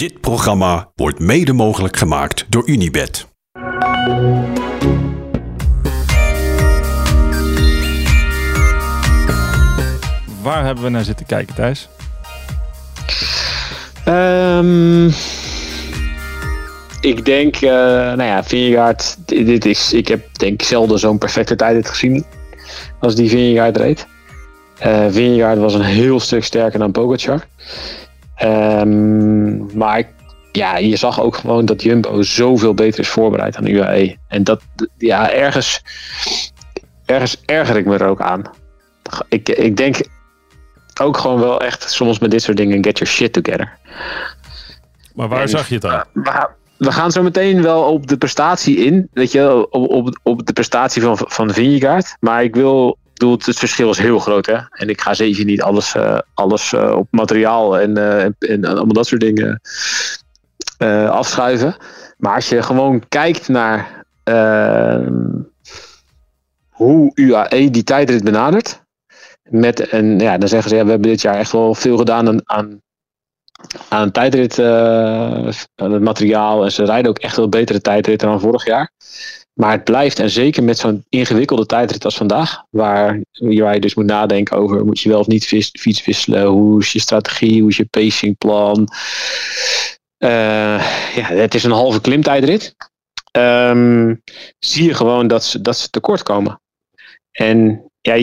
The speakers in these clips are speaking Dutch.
Dit programma wordt mede mogelijk gemaakt door Unibed. Waar hebben we naar zitten kijken, Thijs? Ehm, ik denk, eh nou ja, Vingegaard, dit is, ik heb denk ik zelden zo'n perfecte tijd gezien als die Vingegaard reed. Eh Vingegaard was een heel stuk sterker dan Pogacar. Ehm, maar ja, je zag ook gewoon dat Jumbo zoveel beter is voorbereid dan UAE. En dat, ja, ergens, ergens erger ik me er ook aan. Ik, ik denk ook gewoon wel echt soms met dit soort dingen, get your shit together. Maar waar En- zag je het aan? we, we gaan zo meteen wel op de prestatie in. Weet je, op, op, op de prestatie van, van Vingegaard. Maar ik wil. Bedoel, het verschil is heel groot, hè? En ik ga zeker niet alles, eh, alles eh, op materiaal en, eh, en, en allemaal dat soort dingen afschuiven. Maar als je gewoon kijkt naar eh, hoe UAE die tijdrit benadert. Met een, ja, dan zeggen ze, ja, we hebben dit jaar echt wel veel gedaan aan, aan aan tijdrit, aan het materiaal. En ze rijden ook echt wel betere tijdritten dan vorig jaar. Maar het blijft, en zeker met zo'n ingewikkelde tijdrit als vandaag, waar, je dus moet nadenken over, moet je wel of niet fiets wisselen, hoe is je strategie, hoe is je pacingplan. Eh, ja, het is een halve klimtijdrit. Ehm, zie je gewoon dat ze, dat ze tekort komen. En ja,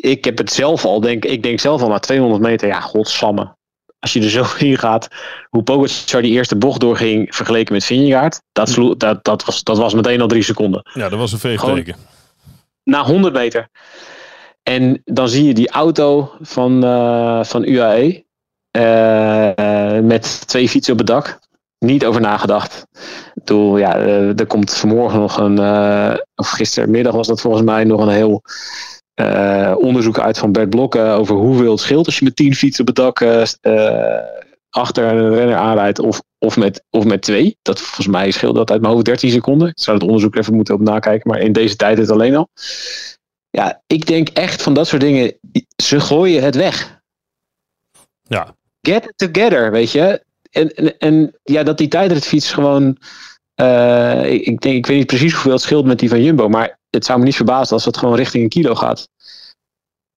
ik heb het zelf al, denk, ik denk zelf al na 200 meter, ja, godsamme als je er zo in gaat, hoe Pogacar die eerste bocht doorging vergeleken met Vingegaard, dat, sloeg, dat, dat, was, dat was meteen al drie seconden. Ja, dat was een veegteken. Na 100 meter. En dan zie je die auto van, eh, van UAE eh, eh, met twee fietsen op het dak. Niet over nagedacht. Bedoel, ja, eh, er komt vanmorgen nog een, of gistermiddag was dat volgens mij nog een heel eh, onderzoek uit van Bert Blokken over hoeveel het scheelt als je met tien fietsen op het dak eh, eh, achter een renner aanrijdt of, of, met, of met twee. Dat volgens mij scheelt dat uit mijn hoofd 13 seconden. Ik zou het onderzoek even moeten op nakijken, maar in deze tijd het alleen al. Ja, ik denk echt van dat soort dingen, ze gooien het weg. Ja, Get it together, weet je. En, en, en ja, dat die tijdritfiets gewoon. Eh, ik, denk, ik weet niet precies hoeveel het scheelt met die van Jumbo, maar het zou me niet verbazen als het gewoon richting een kilo gaat.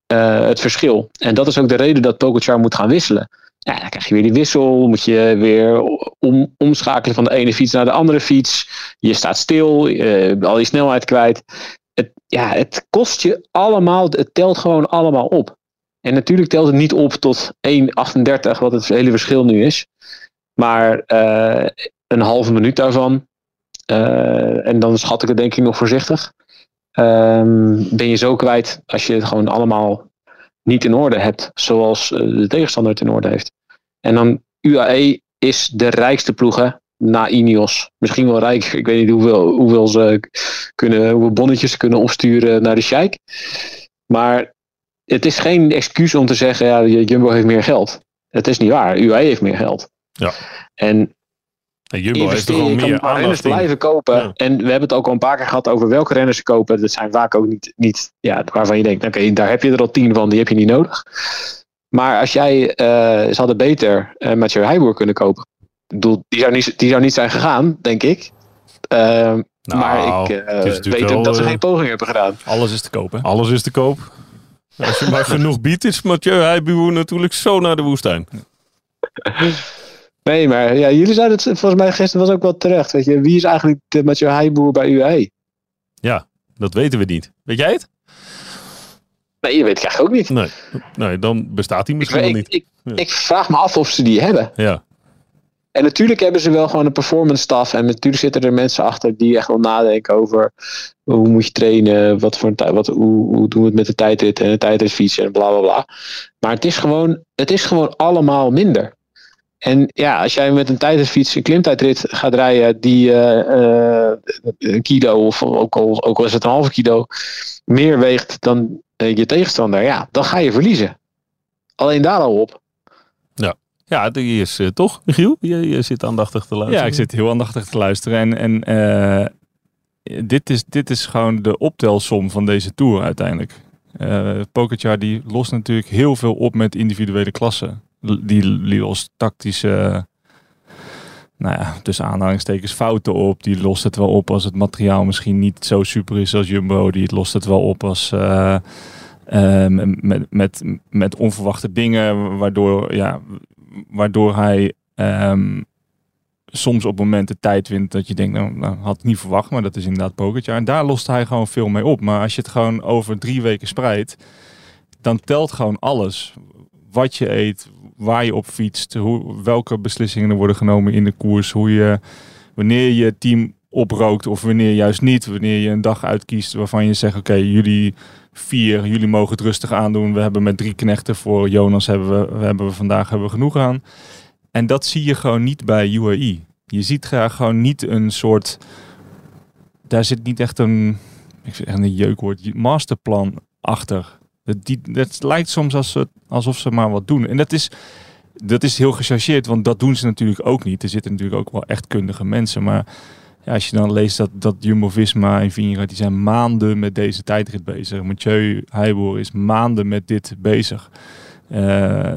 Eh, het verschil. En dat is ook de reden dat Pogacar moet gaan wisselen. Ja, dan krijg je weer die wissel, moet je weer om, omschakelen van de ene fiets naar de andere fiets. Je staat stil, eh, al je snelheid kwijt. Het, ja, het kost je allemaal, het telt gewoon allemaal op. En natuurlijk telt het niet op tot 1,38, wat het hele verschil nu is. Maar een halve minuut daarvan, eh, en dan schat ik het denk ik nog voorzichtig, ehm, ben je zo kwijt als je het gewoon allemaal niet in orde hebt, zoals eh, de tegenstander het in orde heeft. En dan UAE is de rijkste ploeg hè, na Ineos. Misschien wel rijk, ik weet niet hoeveel, hoeveel, ze kunnen, hoeveel bonnetjes ze kunnen opsturen naar de Sheikh. Maar het is geen excuus om te zeggen, ja, Jumbo heeft meer geld. Het is niet waar. UAE heeft meer geld. Ja. En en Jumbo heeft er gewoon meer maar renners aandacht in. blijven kopen. Ja. En we hebben het ook al een paar keer gehad over welke renners ze kopen. Dat zijn vaak ook niet, niet ja, waarvan je denkt, oké, daar heb je er al tien van, die heb je niet nodig. Maar als jij, eh ze hadden beter uh, Mathieu Heijboer kunnen kopen. Ik bedoel, die zou niet, die zou niet zijn gegaan, denk ik. Eh, maar ik eh, weet ook wel, dat ze eh, geen poging hebben gedaan. Alles is te koop, hè? Alles is te koop. Als je maar genoeg biedt, is Mathieu Heijboer natuurlijk zo naar de woestijn. Nee, maar ja, jullie zeiden het volgens mij gisteren was ook wel terecht. Weet je, wie is eigenlijk de Mathieu Heijboer bij UAE? Ja, dat weten we niet. Weet jij het? Nee, je weet het eigenlijk ook niet. Nee, nee dan bestaat hij Ik, misschien wel ik, niet. ik, Ja. ik vraag me af of ze die hebben. Ja, En natuurlijk hebben ze wel gewoon een performance staf. En natuurlijk zitten er mensen achter die echt wel nadenken over hoe moet je trainen, wat voor een wat, hoe, hoe doen we het met de tijdrit en de tijdritfietsen en bla bla bla. Maar het is gewoon, het is gewoon allemaal minder. En ja, als jij met een tijdritfiets een klimtijdrit gaat rijden die eh, eh, een kilo of ook al, ook al is het een halve kilo meer weegt dan je tegenstander, ja, dan ga je verliezen. Alleen daar al op. ja die is eh, toch, Michiel? Je, je zit aandachtig te luisteren. Ja, ik zit heel aandachtig te luisteren. En, en eh, dit, is, dit is gewoon de optelsom van deze Tour uiteindelijk. Eh Pogacar die lost natuurlijk heel veel op met individuele klassen. Die, die lost tactische nou ja, tussen aanhalingstekens fouten op. Die lost het wel op als het materiaal misschien niet zo super is als Jumbo. Die lost het wel op als uh, uh, met, met, met onverwachte dingen, waardoor, ja, waardoor hij um, soms op momenten tijd wint dat je denkt, nou, nou had ik niet verwacht, maar dat is inderdaad Pogacar. En daar lost hij gewoon veel mee op. Maar als je het gewoon over drie weken spreidt, dan telt gewoon alles. Wat je eet, waar je op fietst, hoe, welke beslissingen er worden genomen in de koers, hoe je, wanneer je team oprookt of wanneer juist niet, wanneer je een dag uitkiest waarvan je zegt, oké, jullie vier, jullie mogen het rustig aandoen. We hebben met drie knechten voor Jonas hebben we, we hebben vandaag hebben we genoeg aan. En dat zie je gewoon niet bij UAE. Je ziet graag gewoon niet een soort, daar zit niet echt een, ik zeg een jeukwoord, masterplan achter. Het lijkt soms als, alsof ze maar wat doen. En dat is, dat is heel gechargeerd, want dat doen ze natuurlijk ook niet. Er zitten natuurlijk ook wel echt kundige mensen. Maar ja, als je dan leest dat, dat Jumbo-Visma en Vingegaard, die zijn maanden met deze tijdrit bezig. Mathieu Heijboer is maanden met dit bezig. Uh,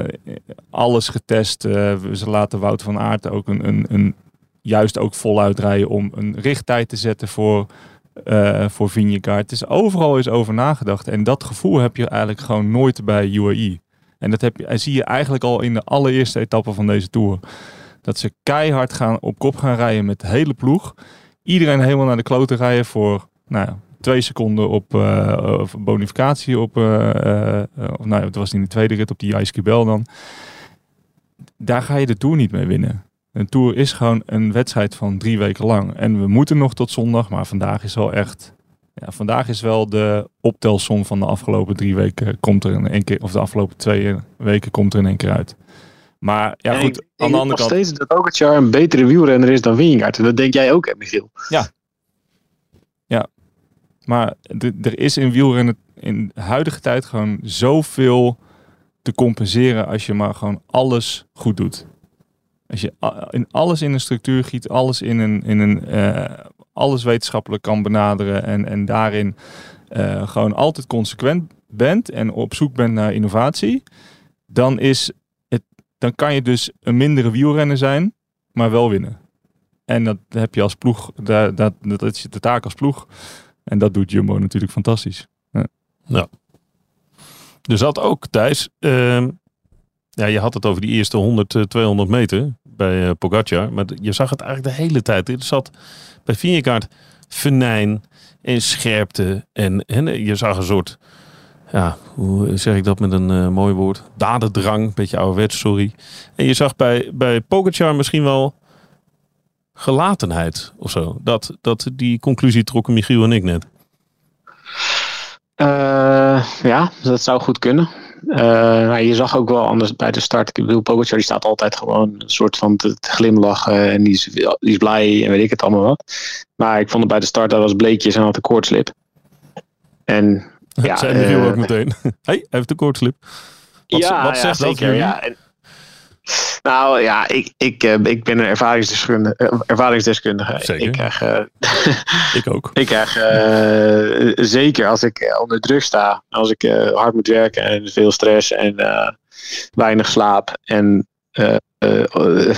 alles getest. Uh, ze laten Wout van Aert ook een, een, een, juist ook voluit rijden om een richttijd te zetten voor uh, voor Vingegaard. Het is overal is over nagedacht. En dat gevoel heb je eigenlijk gewoon nooit bij UAE. En dat heb je, zie je eigenlijk al in de allereerste etappe van deze Tour. Dat ze keihard gaan, op kop gaan rijden met de hele ploeg. Iedereen helemaal naar de kloten rijden voor nou ja, twee seconden op uh, bonificatie. Op, of, nou, het was in de tweede rit op die Ijskibel dan. Daar ga je de Tour niet mee winnen. Een tour is gewoon een wedstrijd van drie weken lang. En we moeten nog tot zondag, maar vandaag is wel echt. Ja, vandaag is wel de optelsom van de afgelopen drie weken. Komt er in één keer, of de afgelopen twee weken komt er in één keer uit. Maar ja, goed. Ik, aan de andere kant. steeds dat Pogacar een betere wielrenner is dan Wingegaard. Dat denk jij ook, hè, Michiel? Ja. Ja. Maar er is in wielrennen in de huidige tijd gewoon zoveel te compenseren als je maar gewoon alles goed doet. Als je in alles in een structuur giet, alles in een, in een uh, alles wetenschappelijk kan benaderen en, en daarin uh, gewoon altijd consequent bent en op zoek bent naar innovatie, dan, is het, dan kan je dus een mindere wielrenner zijn, maar wel winnen. En dat heb je als ploeg, dat, dat, is de taak als ploeg. En dat doet Jumbo natuurlijk fantastisch. Ja. ja. Dus dat ook, Thijs. Uh, ja, je had het over die eerste 100, 200 eh, meter bij uh, Pogacar. Maar je zag het eigenlijk de hele tijd. Er zat bij Vingegaard venijn en scherpte. En, en je zag een soort, ja, hoe zeg ik dat met een uh, mooi woord? Dadendrang, beetje ouderwets, sorry. En je zag bij, bij Pogacar misschien wel gelatenheid of zo. Dat, dat die conclusie trokken Michiel en ik net. Ja, dat zou goed kunnen. Uh, je zag ook wel anders bij de start. Ik bedoel, Pogacar die staat altijd gewoon een soort van te, glimlachen. En die is, die is blij en weet ik het allemaal wat. Maar ik vond het bij de start, dat was bleekjes en had een koortslip. En ja, Zijn ook meteen. hey, hij heeft een koortslip. Wat, ja, wat zegt ja, zeker, Ja. En, nou ja, ik, ik, uh, ik ben een ervaringsdeskundige. Uh, ervaringsdeskundige. Zeker. Ik krijg, ik ook. Ik krijg zeker als ik onder druk sta, als ik hard moet werken en veel stress en weinig slaap en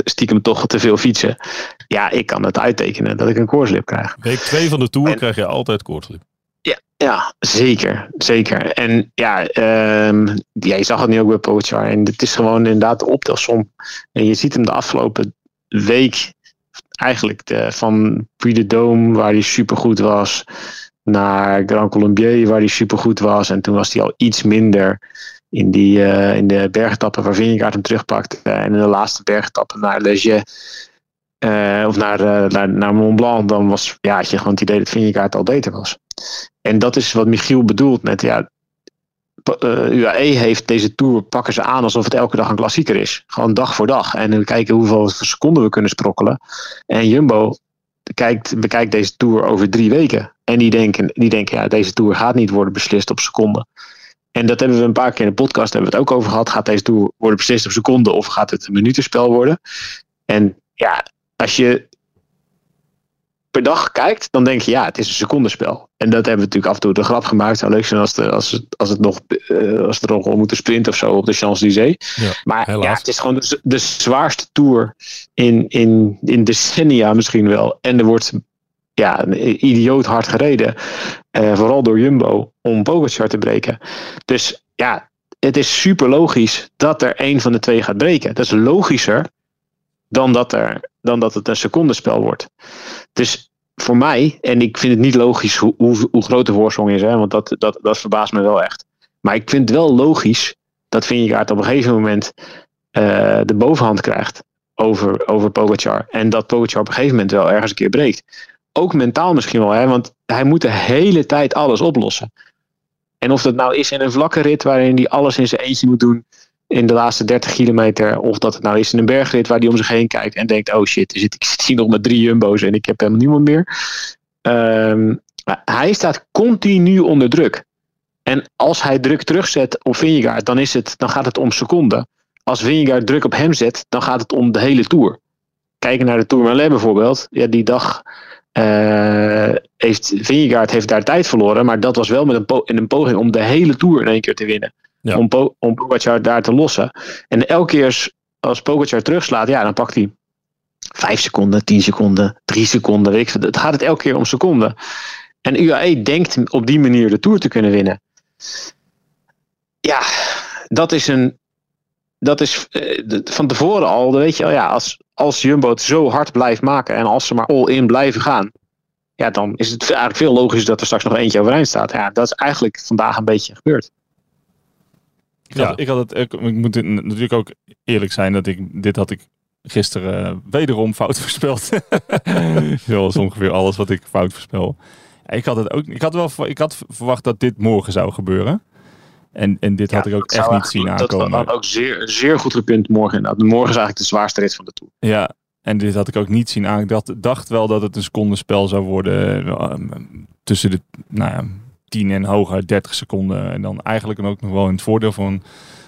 stiekem toch te veel fietsen. Ja, ik kan het uittekenen dat ik een koorslip krijg. Week 2 van de Tour en, krijg je altijd koorslip. Ja, ja, zeker. Zeker. En ja, um, ja, je zag het nu ook bij Pogacar. En het is gewoon inderdaad de optelsom. En je ziet hem de afgelopen week eigenlijk van Puy de Dôme, waar hij supergoed was, naar Grand Colombier, waar hij supergoed was. En toen was hij al iets minder in, die, uh, in de bergetappen waar Vingegaard hem terugpakte. en in de laatste bergetappen naar Leger. Uh, of naar, uh, naar, naar Mont Blanc, dan was, ja, had je gewoon het idee dat Vingegaard al beter was. En dat is wat Michiel bedoelt met, ja, uh, UAE heeft deze tour, pakken ze aan alsof het elke dag een klassieker is. Gewoon dag voor dag. En we kijken hoeveel seconden we kunnen sprokkelen. En Jumbo kijkt, bekijkt deze tour over drie weken. En die denken, die denken, ja, deze tour gaat niet worden beslist op seconden. En dat hebben we een paar keer in de podcast hebben we het ook over gehad. Gaat deze tour worden beslist op seconden of gaat het een minutenspel worden? En ja, als je per dag kijkt, dan denk je ja, het is een secondenspel. En dat hebben we natuurlijk af en toe de grap gemaakt. Het zou leuk zijn als, de, als, het, als, het nog, uh, als er nog wel moeten sprinten of zo op de Champs-Élysées. Ja, maar helaas. ja, het is gewoon de, de zwaarste tour in, in, in decennia misschien wel. En er wordt ja, een idioot hard gereden. Eh, vooral door Jumbo om Pogacar te breken. Dus ja, het is super logisch dat er een van de twee gaat breken. Dat is logischer dan dat, er, dan dat het een secondenspel wordt. Dus voor mij, en ik vind het niet logisch hoe, hoe, hoe groot de voorsprong is, hè, want dat, dat, dat verbaast me wel echt. Maar ik vind wel logisch dat Vingegaard op een gegeven moment uh, de bovenhand krijgt over, over Pogacar. En dat Pogacar op een gegeven moment wel ergens een keer breekt. Ook mentaal misschien wel, hè, want hij moet de hele tijd alles oplossen. En of dat nou is in een vlakke rit waarin hij alles in zijn eentje moet doen in de laatste 30 kilometer. Of dat het nou is in een bergrit waar hij om zich heen kijkt en denkt: oh shit, ik zit hier nog met drie jumbo's en ik heb helemaal niemand meer. Um, hij staat continu onder druk. En als hij druk terugzet op Vingegaard, dan, is het, dan gaat het om seconden. Als Vingegaard druk op hem zet, dan gaat het om de hele Tour. Kijken naar de Tour Malais bijvoorbeeld. Ja, die dag uh, heeft Vingegaard heeft daar tijd verloren. Maar dat was wel met een, in een poging om de hele Tour in één keer te winnen. Om, po Pogacar daar te lossen. En elke keer als Pogacar terugslaat, ja, dan pakt hij 5 seconden, 10 seconden, 3 seconden. Weet ik, het gaat het elke keer om seconden. En UAE denkt op die manier de Tour te kunnen winnen. Ja, dat is een. Dat is uh, van tevoren al, weet je wel, ja, als, als Jumbo zo hard blijft maken en als ze maar all-in blijven gaan, ja, dan is het eigenlijk veel logischer dat er straks nog eentje overeind staat. Ja, dat is eigenlijk vandaag een beetje gebeurd. Ik had, ja. ik, had het, ik, ik moet natuurlijk ook eerlijk zijn dat ik dit had ik gisteren uh, wederom fout voorspeld. Zoals ongeveer alles wat ik fout voorspel. Ik had het ook. Ik had wel. Ik had verwacht dat dit morgen zou gebeuren. En, en dit ja, had ik ook echt niet zien aankomen. Dat had ook zeer, zeer goed gepund morgen inderdaad. Morgen is eigenlijk de zwaarste rit van de Tour. Ja, en dit had ik ook niet zien aankomen. Ik dacht wel dat het een secondenspel zou worden. Uh, tussen de nou ja, 10 en hoger 30 seconden. En dan eigenlijk ook nog wel in het voordeel van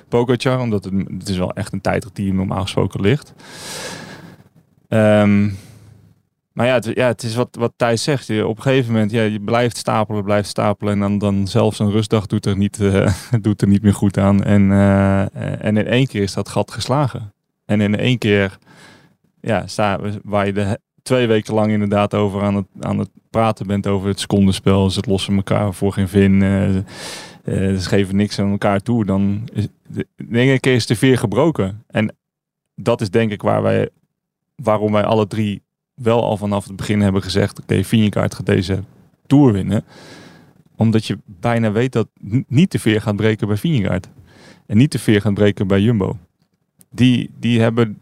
Pogacar. Omdat het, het is wel echt een tijdrit die normaal gesproken ligt. Um, maar ja, het, ja, het is wat, wat Thijs zegt. Je, op een gegeven moment, ja, je blijft stapelen, blijft stapelen. En dan, dan zelfs een rustdag doet er niet, uh, doet er niet meer goed aan. En, uh, en in één keer is dat gat geslagen. En in één keer, ja, sta, waar je de twee weken lang inderdaad over aan het, aan het praten bent over het secondenspel. Ze lossen elkaar voor geen vin. Uh, ze geven niks aan elkaar toe. Dan is de, keer is de veer gebroken. En dat is denk ik waar wij, waarom wij alle drie wel al vanaf het begin hebben gezegd: oké, okay, gaat deze tour winnen. Omdat je bijna weet dat niet de veer gaat breken bij Vingegaard. En niet de veer gaat breken bij Jumbo. Die, die hebben.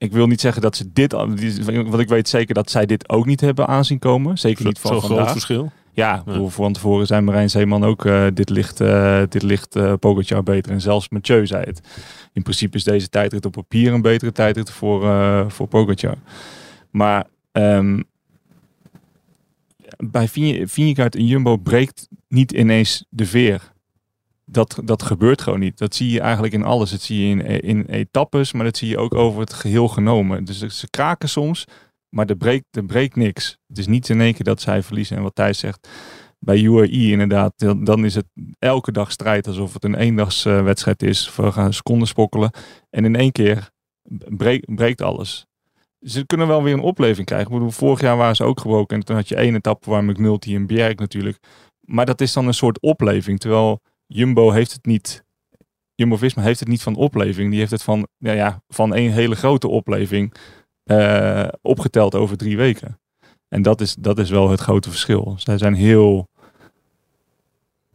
Ik wil niet zeggen dat ze dit. Want ik weet zeker dat zij dit ook niet hebben aanzien komen. Zeker niet van Zo'n groot verschil. Ja, ja. van tevoren zijn Marijn Zeeman ook. Uh, dit ligt, uh, dit ligt uh, Pogacar beter. En zelfs Mathieu zei het. In principe is deze tijdrit op papier een betere tijdrit voor, voor Pogacar. Maar um, bij Vingegaard en Jumbo breekt niet ineens de veer. Dat, dat gebeurt gewoon niet. Dat zie je eigenlijk in alles. Dat zie je in, in etappes, maar dat zie je ook over het geheel genomen. Dus ze kraken soms, maar er breekt, er breekt niks. Het is niet in één keer dat zij verliezen. En wat Thijs zegt, bij UAE inderdaad, dan is het elke dag strijd alsof het een eendagswedstrijd is. We gaan spokkelen. En in één keer breekt, alles ze kunnen wel weer een opleving krijgen. Vorig jaar waren ze ook gebroken. En toen had je één etappe waar McNulty en Bjerg natuurlijk. Maar dat is dan een soort opleving. Terwijl Jumbo heeft het niet. Jumbo-Visma heeft het niet van opleving. Die heeft het van, nou ja, van een hele grote opleving uh, opgeteld over drie weken. En dat is, dat is wel het grote verschil. Zij zijn heel,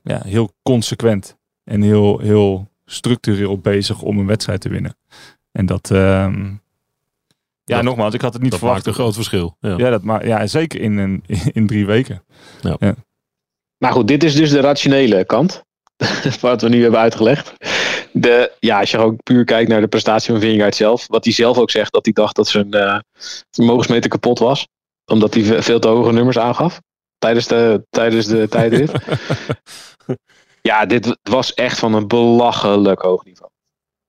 ja, heel consequent en heel, heel structureel bezig om een wedstrijd te winnen. En dat, uh, ja, Dat- nogmaals, ik had het niet Dat verwacht. maakt een groot verschil. Ja. Ja, dat maar, ja, zeker in, een, in drie weken. Maar goed, dit is dus de rationele kant. wat we nu hebben uitgelegd. De, ja, als je ook puur kijkt naar de prestatie van Vingegaard zelf. Wat hij zelf ook zegt, dat hij dacht dat zijn eh, vermogensmeter kapot was. Omdat hij ve- veel te hoge nummers aangaf. Tijdens de, tijdens de tijdrit. ja, dit was echt van een belachelijk hoog niveau.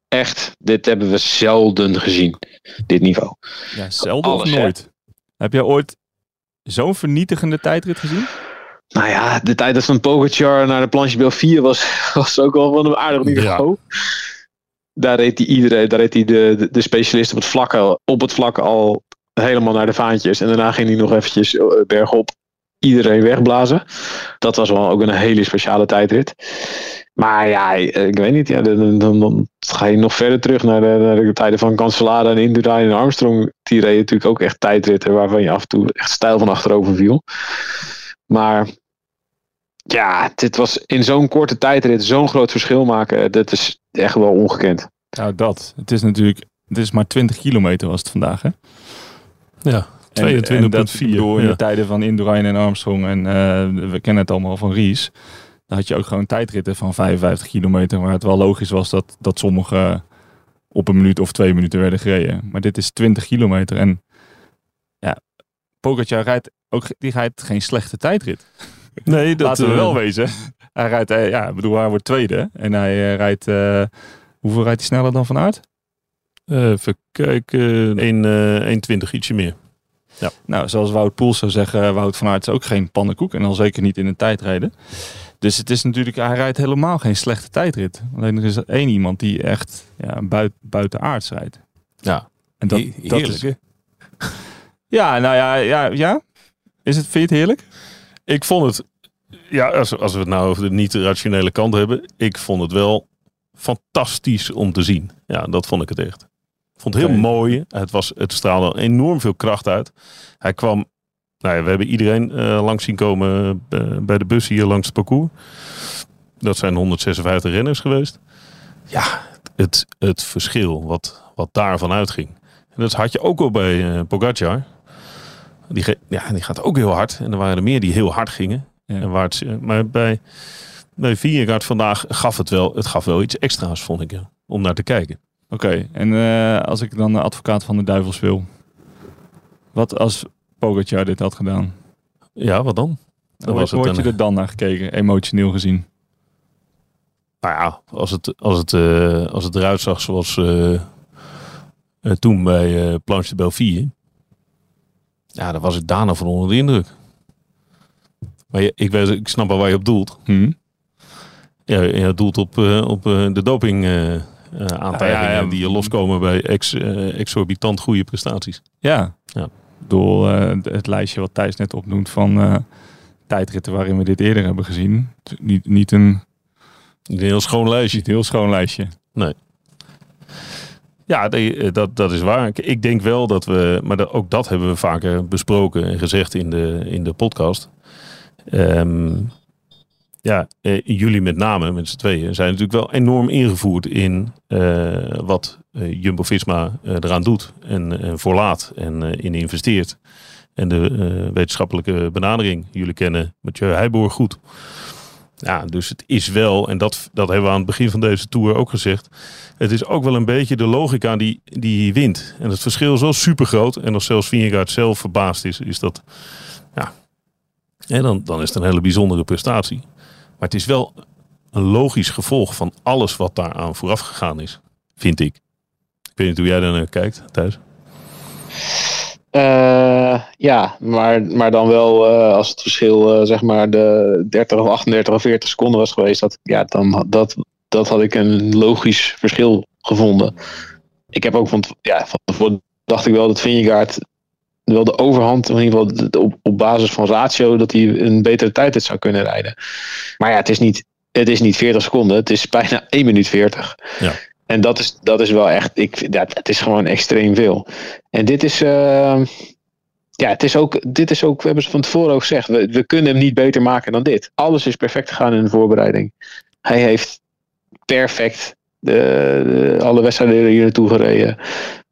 Echt, dit hebben we zelden gezien. Dit niveau. Ja, zelden Alles, of hè? nooit. Heb jij ooit zo'n vernietigende tijdrit gezien? Nou ja, de tijd dat van Pogacar naar de planche 4 was, was ook wel van een aardig niveau. Daar reed hij iedereen, daar reed hij de, de, de specialist op het vlak, al- op het vlak al helemaal naar de vaantjes. En daarna ging hij nog eventjes eh, bergop iedereen wegblazen. Dat was wel ook een hele speciale tijdrit. Maar ja, eh, ik weet niet. Ja, dan, dan, dan ga je nog verder terug naar de, naar de tijden van Cancellara en Indurain en Armstrong. Die reden natuurlijk ook echt tijdritten waarvan je af en toe echt stijl van achterover viel. Maar ja, dit was in zo'n korte tijdrit zo'n groot verschil maken. Dat is echt wel ongekend. Nou, dat. Het is natuurlijk, het is maar 20 kilometer was het vandaag, hè? Ja, En- en dat, 22,4. ik bedoel, in ja. de tijden van Indurain en Armstrong en eh, we kennen het allemaal van Ries. Dan had je ook gewoon tijdritten van 55 kilometer, waar het wel logisch was dat, dat sommige op een minuut of twee minuten werden gereden. Maar dit is 20 kilometer en ja, Pogacar rijdt ook, die rijdt geen slechte tijdrit. Nee, dat Laten we eh, wel wezen. Hij rijdt, eh, ja, ik bedoel, hij wordt tweede en hij eh, rijdt, eh, hoeveel rijdt hij sneller dan Van Aert? eh, even kijken. 1, eh 1,20 ietsje meer. Nou, zoals Wout Poels zou zeggen, Wout van Aert is ook geen pannenkoek. En al zeker niet in een tijdrijden. Dus het is natuurlijk, hij rijdt helemaal geen slechte tijdrit. Alleen er is één iemand die echt ja, buiten, buitenaards rijdt. Ja, En dat, He- dat heerlijk, is, ja, nou ja, ja, ja. Is het, vind je het heerlijk? Ik vond het, ja, als, als we het nou over de niet-rationele kant hebben, ik vond het wel fantastisch om te zien. Ja, dat vond ik het echt. Ik vond het heel mooi. Het, was, het straalde enorm veel kracht uit. Hij kwam, nou ja, we hebben iedereen eh, langs zien komen eh, bij de bus hier langs het parcours. Dat zijn 156 renners geweest. Ja, het, het verschil wat, wat daarvan uitging. En dat had je ook al bij Pogacar. Die, ja, die gaat ook heel hard. En er waren er meer die heel hard gingen. Ja. En waar het, maar bij, bij Vingegaard vandaag gaf het wel, het gaf wel iets extra's, vond ik. Ja, om naar te kijken. Oké, en eh, als ik dan de advocaat van de duivels wil. Wat als Pogacar dit had gedaan? Ja, wat dan? Dan was hoe had je er dan naar gekeken, emotioneel gezien? Nou ja, als het, als het, eh, als het eruit zag zoals eh, toen bij Planche de Belleville. Ja, dan was ik daarna van onder de indruk. Maar je, ik, weet, ik snap wel waar je op doelt. Hm? Ja, je doelt op, eh, op eh, de doping eh, aantijgingen Ja, ja, ja. die je loskomen bij ex, exorbitant goede prestaties. Ja. Ja. Eh, het lijstje wat Thijs net opnoemt van tijdritten waarin we dit eerder hebben gezien. Niet, niet een Een heel schoon lijstje. niet een heel schoon lijstje. Ja, eh, dat, dat is waar. Ik- denk wel dat we, maar ook dat hebben we vaker besproken en gezegd in de, in de podcast. Ehm, ja, eh, jullie met name, met z'n tweeën, zijn natuurlijk wel enorm ingevoerd in eh, wat Jumbo-Visma eraan doet en, voorlaat en in investeert. En de wetenschappelijke benadering. Jullie kennen Mathieu Heijboer goed. Ja, dus het is wel, en dat, dat hebben we aan het begin van deze tour ook gezegd. Het is ook wel een beetje de logica die, die wint. En het verschil is wel super groot. En als zelfs Vingegaard zelf verbaasd is, is dat. Ja. En dan, dan is het een hele bijzondere prestatie. Maar het is wel een logisch gevolg van alles wat daaraan vooraf gegaan is. Vind ik. Ik weet niet hoe jij daar naar kijkt, thuis. Eh, ja, maar, maar dan wel eh, als het verschil eh, zeg maar de 30 of 38 of 40 seconden was geweest, dat, ja, dan dat, dat had ik een logisch verschil gevonden. Ik heb ook van, ja, van tevoren dacht ik wel dat Vingegaard wel de overhand, in ieder geval de- op, op basis van ratio, dat hij een betere tijd zou kunnen rijden. Maar ja, het is niet, het is niet 40 seconden, het is bijna 1 minuut 40. Ja. En dat is, dat is wel echt, ik, ja, het is gewoon extreem veel. En dit is, eh, ja, het is ook, dit is ook, we hebben het van tevoren ook gezegd, we, we kunnen hem niet beter maken dan dit. Alles is perfect gegaan in de voorbereiding. Hij heeft perfect de, alle wedstrijden hier naartoe gereden.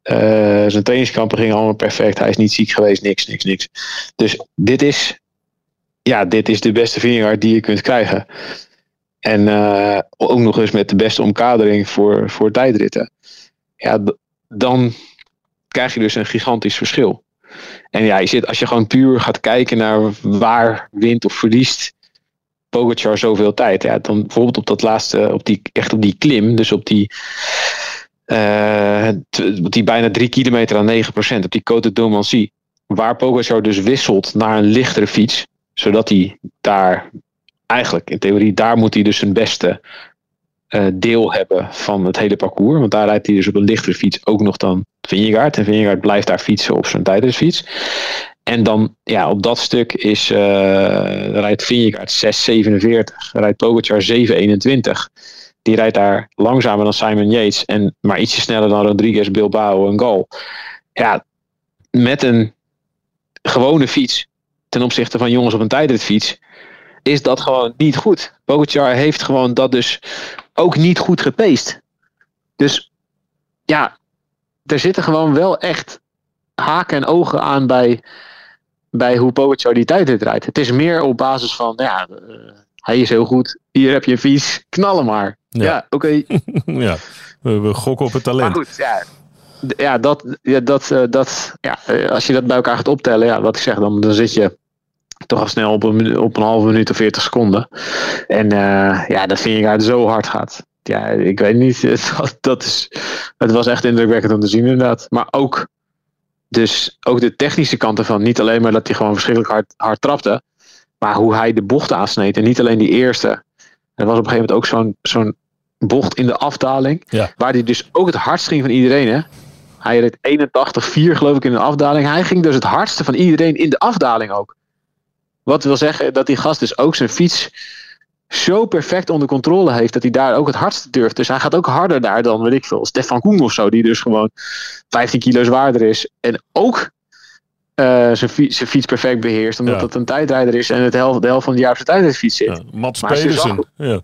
Eh, zijn trainingskampen gingen allemaal perfect. Hij is niet ziek geweest, niks, niks, niks. Dus dit is, ja, dit is de beste Vingegaard die je kunt krijgen. En eh, ook nog eens met de beste omkadering voor, voor tijdritten. Ja, dan krijg je dus een gigantisch verschil. En ja, je zit, als je gewoon puur gaat kijken naar waar wint of verliest Pogacar zoveel tijd. Ja, dan bijvoorbeeld op dat laatste, op die, echt op die klim, dus op die, eh, die bijna drie kilometer aan 9%, op die Côte d'Omancy. waar Pogacar dus wisselt naar een lichtere fiets. Zodat hij daar eigenlijk in theorie, daar moet hij dus zijn beste eh, deel hebben van het hele parcours. Want daar rijdt hij dus op een lichtere fiets ook nog dan Vingegaard. En Vingegaard blijft daar fietsen op zijn tijdensfiets. En dan, ja, op dat stuk is, uh, rijdt Vingegaard 6,47. Rijdt Pogacar 7,21. Die rijdt daar langzamer dan Simon Yates. En maar ietsje sneller dan Rodriguez, Bilbao en Gal. Ja, met een gewone fiets ten opzichte van jongens op een tijdritfiets is dat gewoon niet goed. Pogacar heeft gewoon dat dus ook niet goed gepeest. Dus ja, er zitten gewoon wel echt haken en ogen aan bij, bij hoe Pogacar die tijdrit rijdt. Het is meer op basis van, ja, uh, hij is heel goed. Hier heb je een fiets, knallen maar. Ja, ja oké. Okay. ja, we, we, gokken op het talent. Maar goed, ja, ja, dat, ja, dat, uh, dat, ja, als je dat bij elkaar gaat optellen, ja, wat ik zeg, dan, dan zit je toch al snel op een, op een halve minuut of 40 seconden. En uh, ja, dat vind ik uit zo hard gaat. Ja, ik weet niet. Het, dat is, het was echt indrukwekkend om te zien inderdaad. Maar ook, dus, ook de technische kant ervan. Niet alleen maar dat hij gewoon verschrikkelijk hard, hard trapte. Maar hoe hij de bocht aansneed. En niet alleen die eerste. Er was op een gegeven moment ook zo'n zo'n bocht in de afdaling. Ja. Waar hij dus ook het hardst ging van iedereen. Hè? Hij reed 81-4 geloof ik in de afdaling. Hij ging dus het hardste van iedereen in de afdaling ook. Wat wil zeggen dat die gast dus ook zijn fiets zo perfect onder controle heeft dat hij daar ook het hardste durft. Dus hij gaat ook harder daar dan, weet ik veel, Stefan Koen of zo, die dus gewoon 15 kilo zwaarder is. En ook uh, zijn, fiets, zijn fiets perfect beheerst, omdat Ja. het een tijdrijder is en het helft, de helft van het jaar op zijn tijdrijdsfiets zit. Ja, Mats Maar Pedersen. Ja.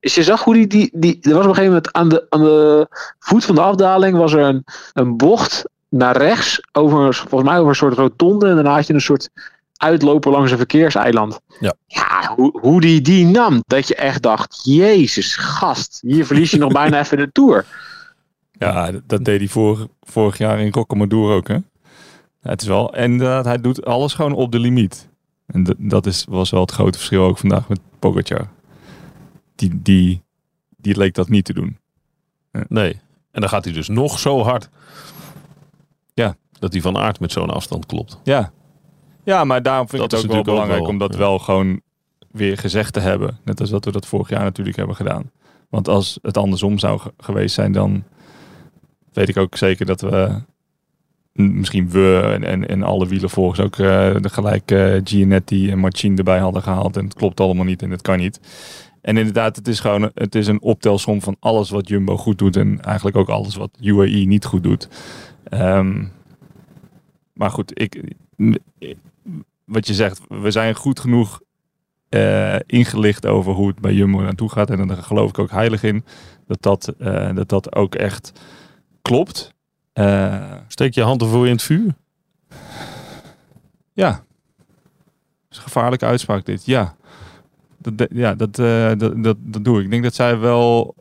Dus je zag hoe die, die, die. Er was op een gegeven moment aan de, aan de voet van de afdaling was er een, een bocht naar rechts. Over, volgens mij over een soort rotonde. En daarna had je een soort uitloper langs een verkeerseiland. Ja. Ja, hoe, hoe die die nam. Dat je echt dacht: Jezus, gast. Hier verlies je nog bijna even de tour. Ja, dat- deed hij vorig, vorig jaar in Rocamadour ook, hè? Ja, het is wel, en inderdaad, hij doet alles gewoon op de limiet. En dat- dat is, was wel het grote verschil ook vandaag met Pogacar. Die, die, die leek dat niet te doen. Nee. En dan gaat hij dus nog zo hard. Ja. Dat hij van aard met zo'n afstand klopt. Ja. Ja, maar daarom vind Dat ik het ook wel ook belangrijk wel, om dat ja. wel gewoon weer gezegd te hebben. Net als dat we dat vorig jaar natuurlijk hebben gedaan. Want als het andersom zou ge- geweest zijn, dan weet ik ook zeker dat we misschien we en, en, en alle wielervolgers ook eh, de gelijk eh Gianetti en Marcin erbij hadden gehaald. En het klopt allemaal niet en het kan niet. En inderdaad, het is gewoon het is een optelsom van alles wat Jumbo goed doet en eigenlijk ook alles wat UAE niet goed doet. Ehm, maar goed, ik, wat je zegt, we zijn goed genoeg eh, ingelicht over hoe het bij Jumbo naartoe gaat. En daar geloof ik ook heilig in dat dat, eh, dat, dat ook echt klopt. Eh, Steek je hand ervoor in het vuur. ja. Dat is een gevaarlijke uitspraak dit, ja. Dat, de- ja, dat, dat, dat, dat doe ik. Ik denk dat zij wel...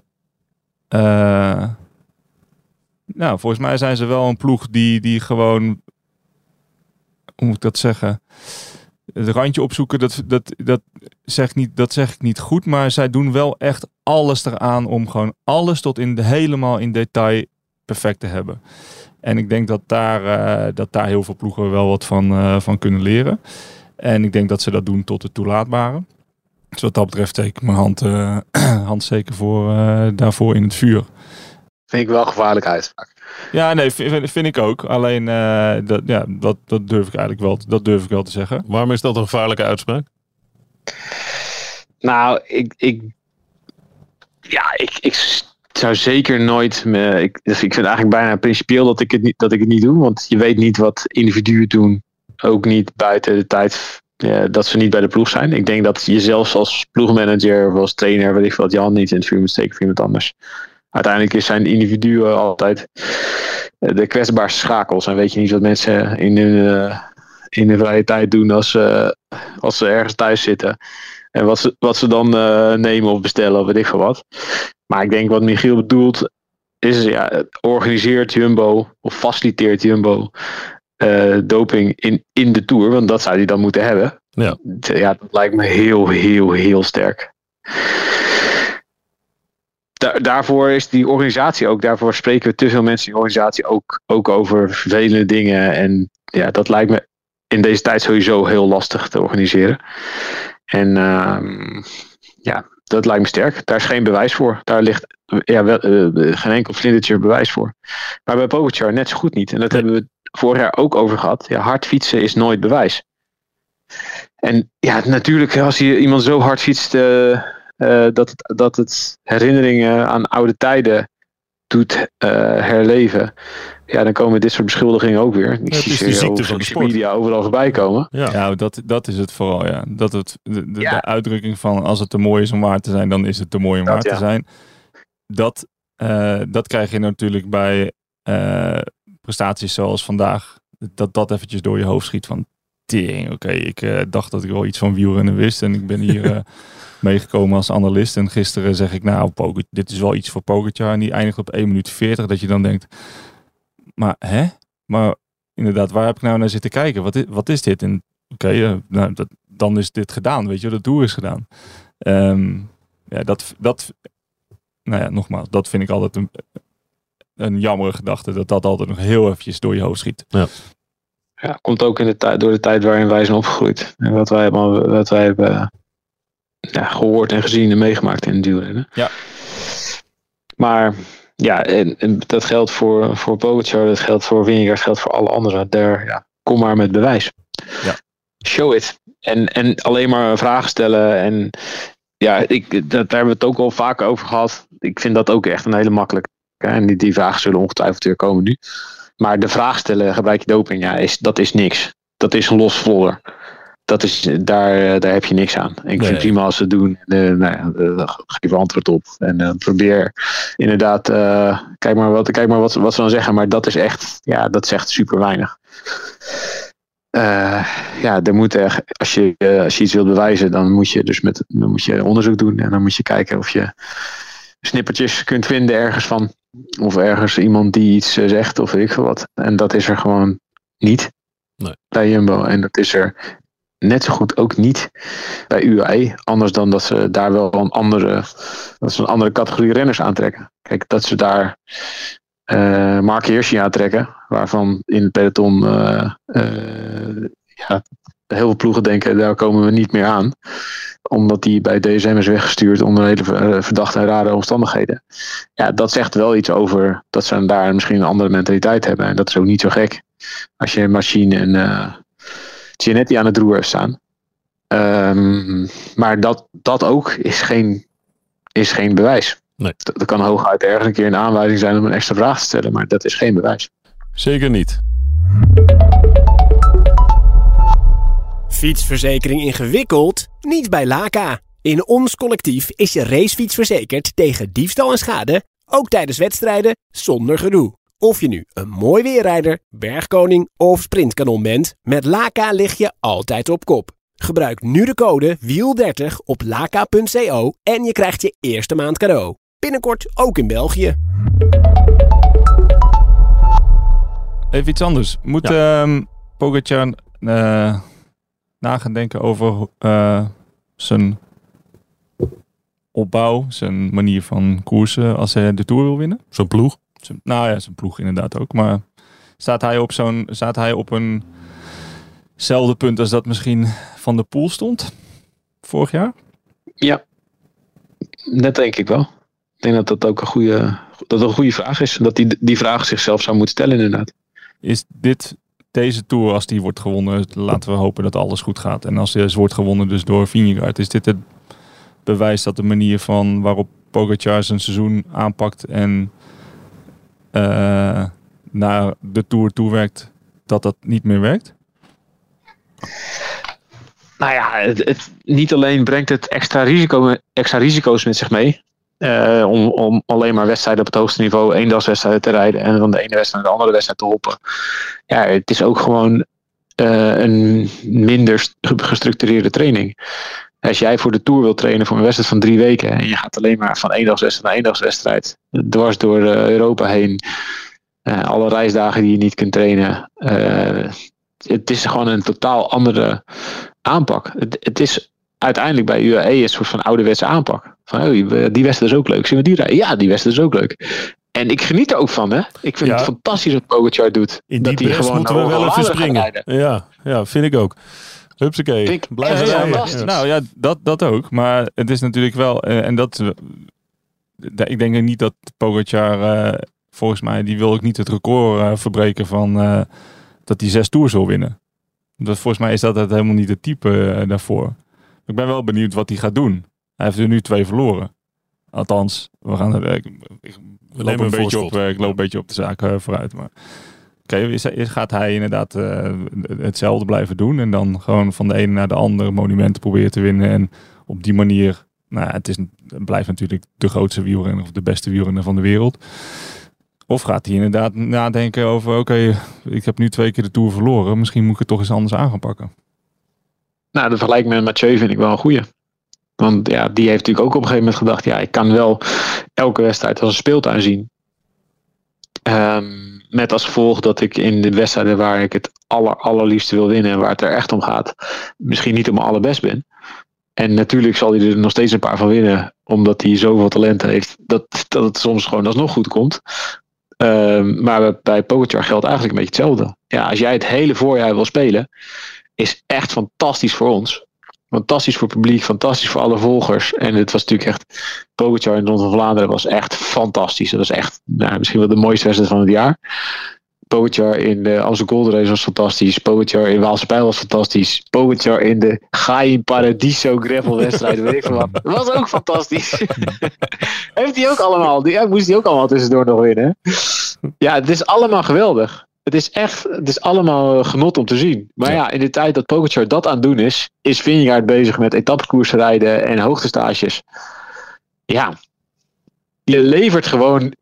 nou, volgens mij zijn ze wel een ploeg die, die gewoon... Hoe moet ik dat zeggen? Het randje opzoeken, dat, dat, dat, zeg niet, dat zeg ik niet goed. Maar zij doen wel echt alles eraan om gewoon alles tot in de, helemaal in detail perfect te hebben. En ik denk dat daar, eh, dat daar heel veel ploegen wel wat van, eh, van kunnen leren. En ik denk dat ze dat doen tot het toelaatbare. Dus wat dat betreft steek ik mijn hand, eh, hand zeker voor, daarvoor in het vuur. Vind ik wel een gevaarlijke uitspraak. Ja, nee, vind, vind- ik ook. Alleen, eh, dat, ja, dat, dat durf ik eigenlijk wel, te- dat durf ik wel te zeggen. Waarom is dat een gevaarlijke uitspraak? Nou, ik, ik, ja, ik, ik zou zeker nooit. Me, ik, dus ik vind eigenlijk bijna principieel dat ik, het niet, dat ik het niet doe. Want je weet niet wat individuen doen. Ook niet buiten de tijd eh, dat ze niet bij de ploeg zijn. Ik denk dat je zelfs als ploegmanager of als trainer, weet ik veel, wat Jan niet in het vuur moet steken voor iemand anders. Uiteindelijk is zijn individuen altijd eh, de kwetsbaarste schakels. En weet je niet wat mensen in hun, eh, in hun vrije tijd doen als, ze als ze ergens thuis zitten. En wat ze, wat ze dan eh, nemen of bestellen of weet ik veel wat. Maar ik denk wat Michiel bedoelt is ja, organiseert Jumbo of faciliteert Jumbo eh, doping in, in de Tour. Want dat zou hij dan moeten hebben. Ja. ja, dat lijkt me heel, heel, heel sterk. Daar, daarvoor is die organisatie ook, daarvoor spreken we te veel mensen in die organisatie ook, ook over vervelende dingen. En ja, dat lijkt me in deze tijd sowieso heel lastig te organiseren. En ehm, ja, dat lijkt me sterk. Daar is geen bewijs voor. Daar ligt ja, wel, eh, geen enkel vlindertje bewijs voor. Maar bij Pogacar net zo goed niet. En dat hebben we vorig jaar ook over gehad. Ja, hard fietsen is nooit bewijs. En ja, natuurlijk, als je iemand zo hard fietst uh, uh, dat, het, dat het herinneringen aan oude tijden doet herleven. Ja, dan komen dit soort beschuldigingen ook weer. Ik Ja, het is de ziekte over van de social sport. media overal voorbij komen. Ja. Ja, dat, dat is het vooral, ja. Dat het, de, de, Ja. de uitdrukking van als het te mooi is om waar te zijn, dan is het te mooi om Dat, waar te zijn. Dat, eh, dat krijg je natuurlijk bij eh, prestaties zoals vandaag. Dat dat eventjes door je hoofd schiet van tering. Oké, ik eh, dacht dat ik wel iets van wielrennen wist en ik ben hier eh, meegekomen als analist. En gisteren zeg ik nou, dit is wel iets voor Pogacar. En die eindigt op 1 minuut 40. Dat je dan denkt, maar hè? Maar inderdaad, waar heb ik nou naar zitten kijken? Wat is, wat is dit? En oké, eh, nou, dat, dan is dit gedaan, weet je, de tour is gedaan. Ehm, ja, dat, dat, nou ja, nogmaals, dat vind ik altijd een, een jammere gedachte, dat dat altijd nog heel eventjes door je hoofd schiet. Ja, komt ook in de tijd, door de tijd waarin wij zijn opgegroeid. En wat wij, hebben- wat wij hebben ja, gehoord en gezien en meegemaakt in het wielrennen. Ja. Maar ja, en, en dat geldt voor, voor Pogacar, dat geldt voor Vingegaard, dat geldt voor alle anderen. Daar, ja, kom maar met bewijs. Ja. Show it. En, en alleen maar vragen stellen. En ja, ik, dat, daar hebben we het ook al vaak over gehad. Ik vind dat ook echt een hele makkelijke. En die, die vragen zullen ongetwijfeld weer komen nu. Maar de vraag stellen, gebruik je doping? Ja, is, dat is niks. Dat is een los vlodder. Dat is, daar, eh, daar heb je niks aan. Ik vind Nee. het prima als ze het doen. Eh, nou ja, eh, geef antwoord op. En probeer inderdaad, kijk maar, wat, kijk maar wat, ze- wat ze dan zeggen. Maar dat is echt, ja, dat echt super weinig. Ja, er moet echt, als, je, als je iets wilt bewijzen, dan moet je dus met, dan moet je onderzoek doen. En dan moet je kijken of je snippertjes kunt vinden ergens van. Of ergens iemand die iets zegt of weet ik veel wat. En dat is er gewoon niet Nee. bij Jumbo. En dat is er net zo goed ook niet bij UAE. Anders dan dat ze daar wel een andere, dat ze een andere categorie renners aantrekken. Kijk, dat ze daar eh Mark Hirschi aantrekken. Waarvan in het peloton eh, eh, ja, heel veel ploegen denken, daar komen we niet meer aan. Omdat die bij DSM is weggestuurd onder hele eh, verdachte en rare omstandigheden. Ja, dat zegt wel iets over dat ze daar misschien een andere mentaliteit hebben. En dat is ook niet zo gek. Als je Machine en eh Gianetti aan het roer hebt staan. Ehm, maar dat, dat ook is geen, is geen bewijs. Nee. Dat, dat kan hooguit ergens een keer een aanwijzing zijn om een extra vraag te stellen. Maar dat is geen bewijs. Zeker niet. Fietsverzekering ingewikkeld? Niet bij Laka. In ons collectief is je racefiets verzekerd tegen diefstal en schade, ook tijdens wedstrijden, zonder gedoe. Of je nu een mooi weerrijder, bergkoning of sprintkanon bent, met Laka lig je altijd op kop. Gebruik nu de code WIEL30 op laka.co en je krijgt je eerste maand cadeau. Binnenkort ook in België. Even iets anders. Moet ehm Pogacar eh, na gaan denken over eh, zijn opbouw, zijn manier van koersen als hij de Tour wil winnen? Zo'n ploeg. Zijn- nou ja, zijn ploeg inderdaad ook. Maar staat hij op zo'n, staat hij op eenzelfde punt als dat misschien Van de Poel stond vorig jaar? Ja, dat denk ik wel. Ik denk dat dat ook een goede, dat een goede vraag is. Dat die, die vraag zichzelf zou moeten stellen inderdaad. Is dit deze Tour, als die wordt gewonnen, laten we hopen dat alles goed gaat. En als die wordt gewonnen dus door Vingegaard, is dit het bewijs dat de manier van waarop Pogacar zijn seizoen aanpakt en eh, naar de Tour toewerkt, dat dat niet meer werkt? Nou ja, het, het, niet alleen brengt het extra, risico, extra risico's met zich mee. Eh, om, alleen maar wedstrijden op het hoogste niveau, eendagswedstrijden te rijden en van de ene wedstrijd naar de andere wedstrijd te hoppen. Ja, het is ook gewoon eh, een minder st- gestructureerde training. Als jij voor de Tour wilt trainen voor een wedstrijd van drie weken en je gaat alleen maar van eendagswedstrijd naar eendagswedstrijd, dwars door eh, Europa heen, alle reisdagen die je niet kunt trainen. het is gewoon een totaal andere aanpak. Het, het is uiteindelijk bij UAE een soort van ouderwetse aanpak. Van, oh, die wedstrijd is ook leuk. Zien we die rijden? Ja, die wedstrijd is ook leuk. En ik geniet er ook van, hè. Ik vind Ja. het fantastisch wat Pogacar doet. In dat die hij bres gewoon moeten we wel even springen. Ja, ja, vind ik ook. Hupsakee. Vind ik fantastisch. Ja. Nou ja, dat, dat ook. Maar het is natuurlijk wel, eh, en dat, eh, ik denk niet dat Pogacar, eh, volgens mij, die wil ook niet het record eh, verbreken van eh, dat hij zes tours wil winnen. Dat, volgens mij is dat het helemaal niet het type eh, daarvoor. Ik ben wel benieuwd wat hij gaat doen. Hij heeft er nu twee verloren. Althans, we gaan er, ik, ik loop nemen een beetje op, eh, ik loop een beetje op de zaak eh, vooruit. Maar oké, is, is- gaat hij inderdaad eh, hetzelfde blijven doen en dan gewoon van de ene naar de andere monumenten proberen te winnen en op die manier, nou, ja, het, is, het blijft natuurlijk de grootste wielrenner of de beste wielrenner van de wereld. Of gaat hij inderdaad nadenken over, oké, ik heb nu twee keer de Tour verloren, misschien moet ik het toch eens anders aan gaan pakken. Nou, de vergelijking met Mathieu vind ik wel een goeie. Want ja, die heeft natuurlijk ook op een gegeven moment gedacht... ja, ik kan wel elke wedstrijd als een speeltuin zien. Ehm, met als gevolg dat ik in de wedstrijden waar ik het aller, allerliefste wil winnen... en waar het er echt om gaat, misschien niet om mijn allerbest ben. En natuurlijk zal hij er nog steeds een paar van winnen... omdat hij zoveel talent heeft dat, dat het soms gewoon alsnog goed komt. Ehm, maar bij Pogacar geldt eigenlijk een beetje hetzelfde. Ja, als jij het hele voorjaar wil spelen is echt fantastisch voor ons. Fantastisch voor het publiek, fantastisch voor alle volgers. En het was natuurlijk echt, Pogacar in de van Vlaanderen was echt fantastisch. Dat was echt nou, misschien wel de mooiste wedstrijd van het jaar. Pogacar in de Amsterdam Gold Race was fantastisch. Pogacar in Waalse Pijl was fantastisch. Pogacar in de Gaia Paradiso gravel wedstrijd, weet ik wat. Was ook fantastisch. Heeft hij ook allemaal, die, moest hij ook allemaal tussendoor nog winnen. Ja, het is allemaal geweldig. Het is echt, het is allemaal eh, genot om te zien. Maar ja, in de tijd dat Pogacar dat aan het doen is, is Vingegaard bezig met etappekoersen rijden en hoogtestages. Ja, je levert gewoon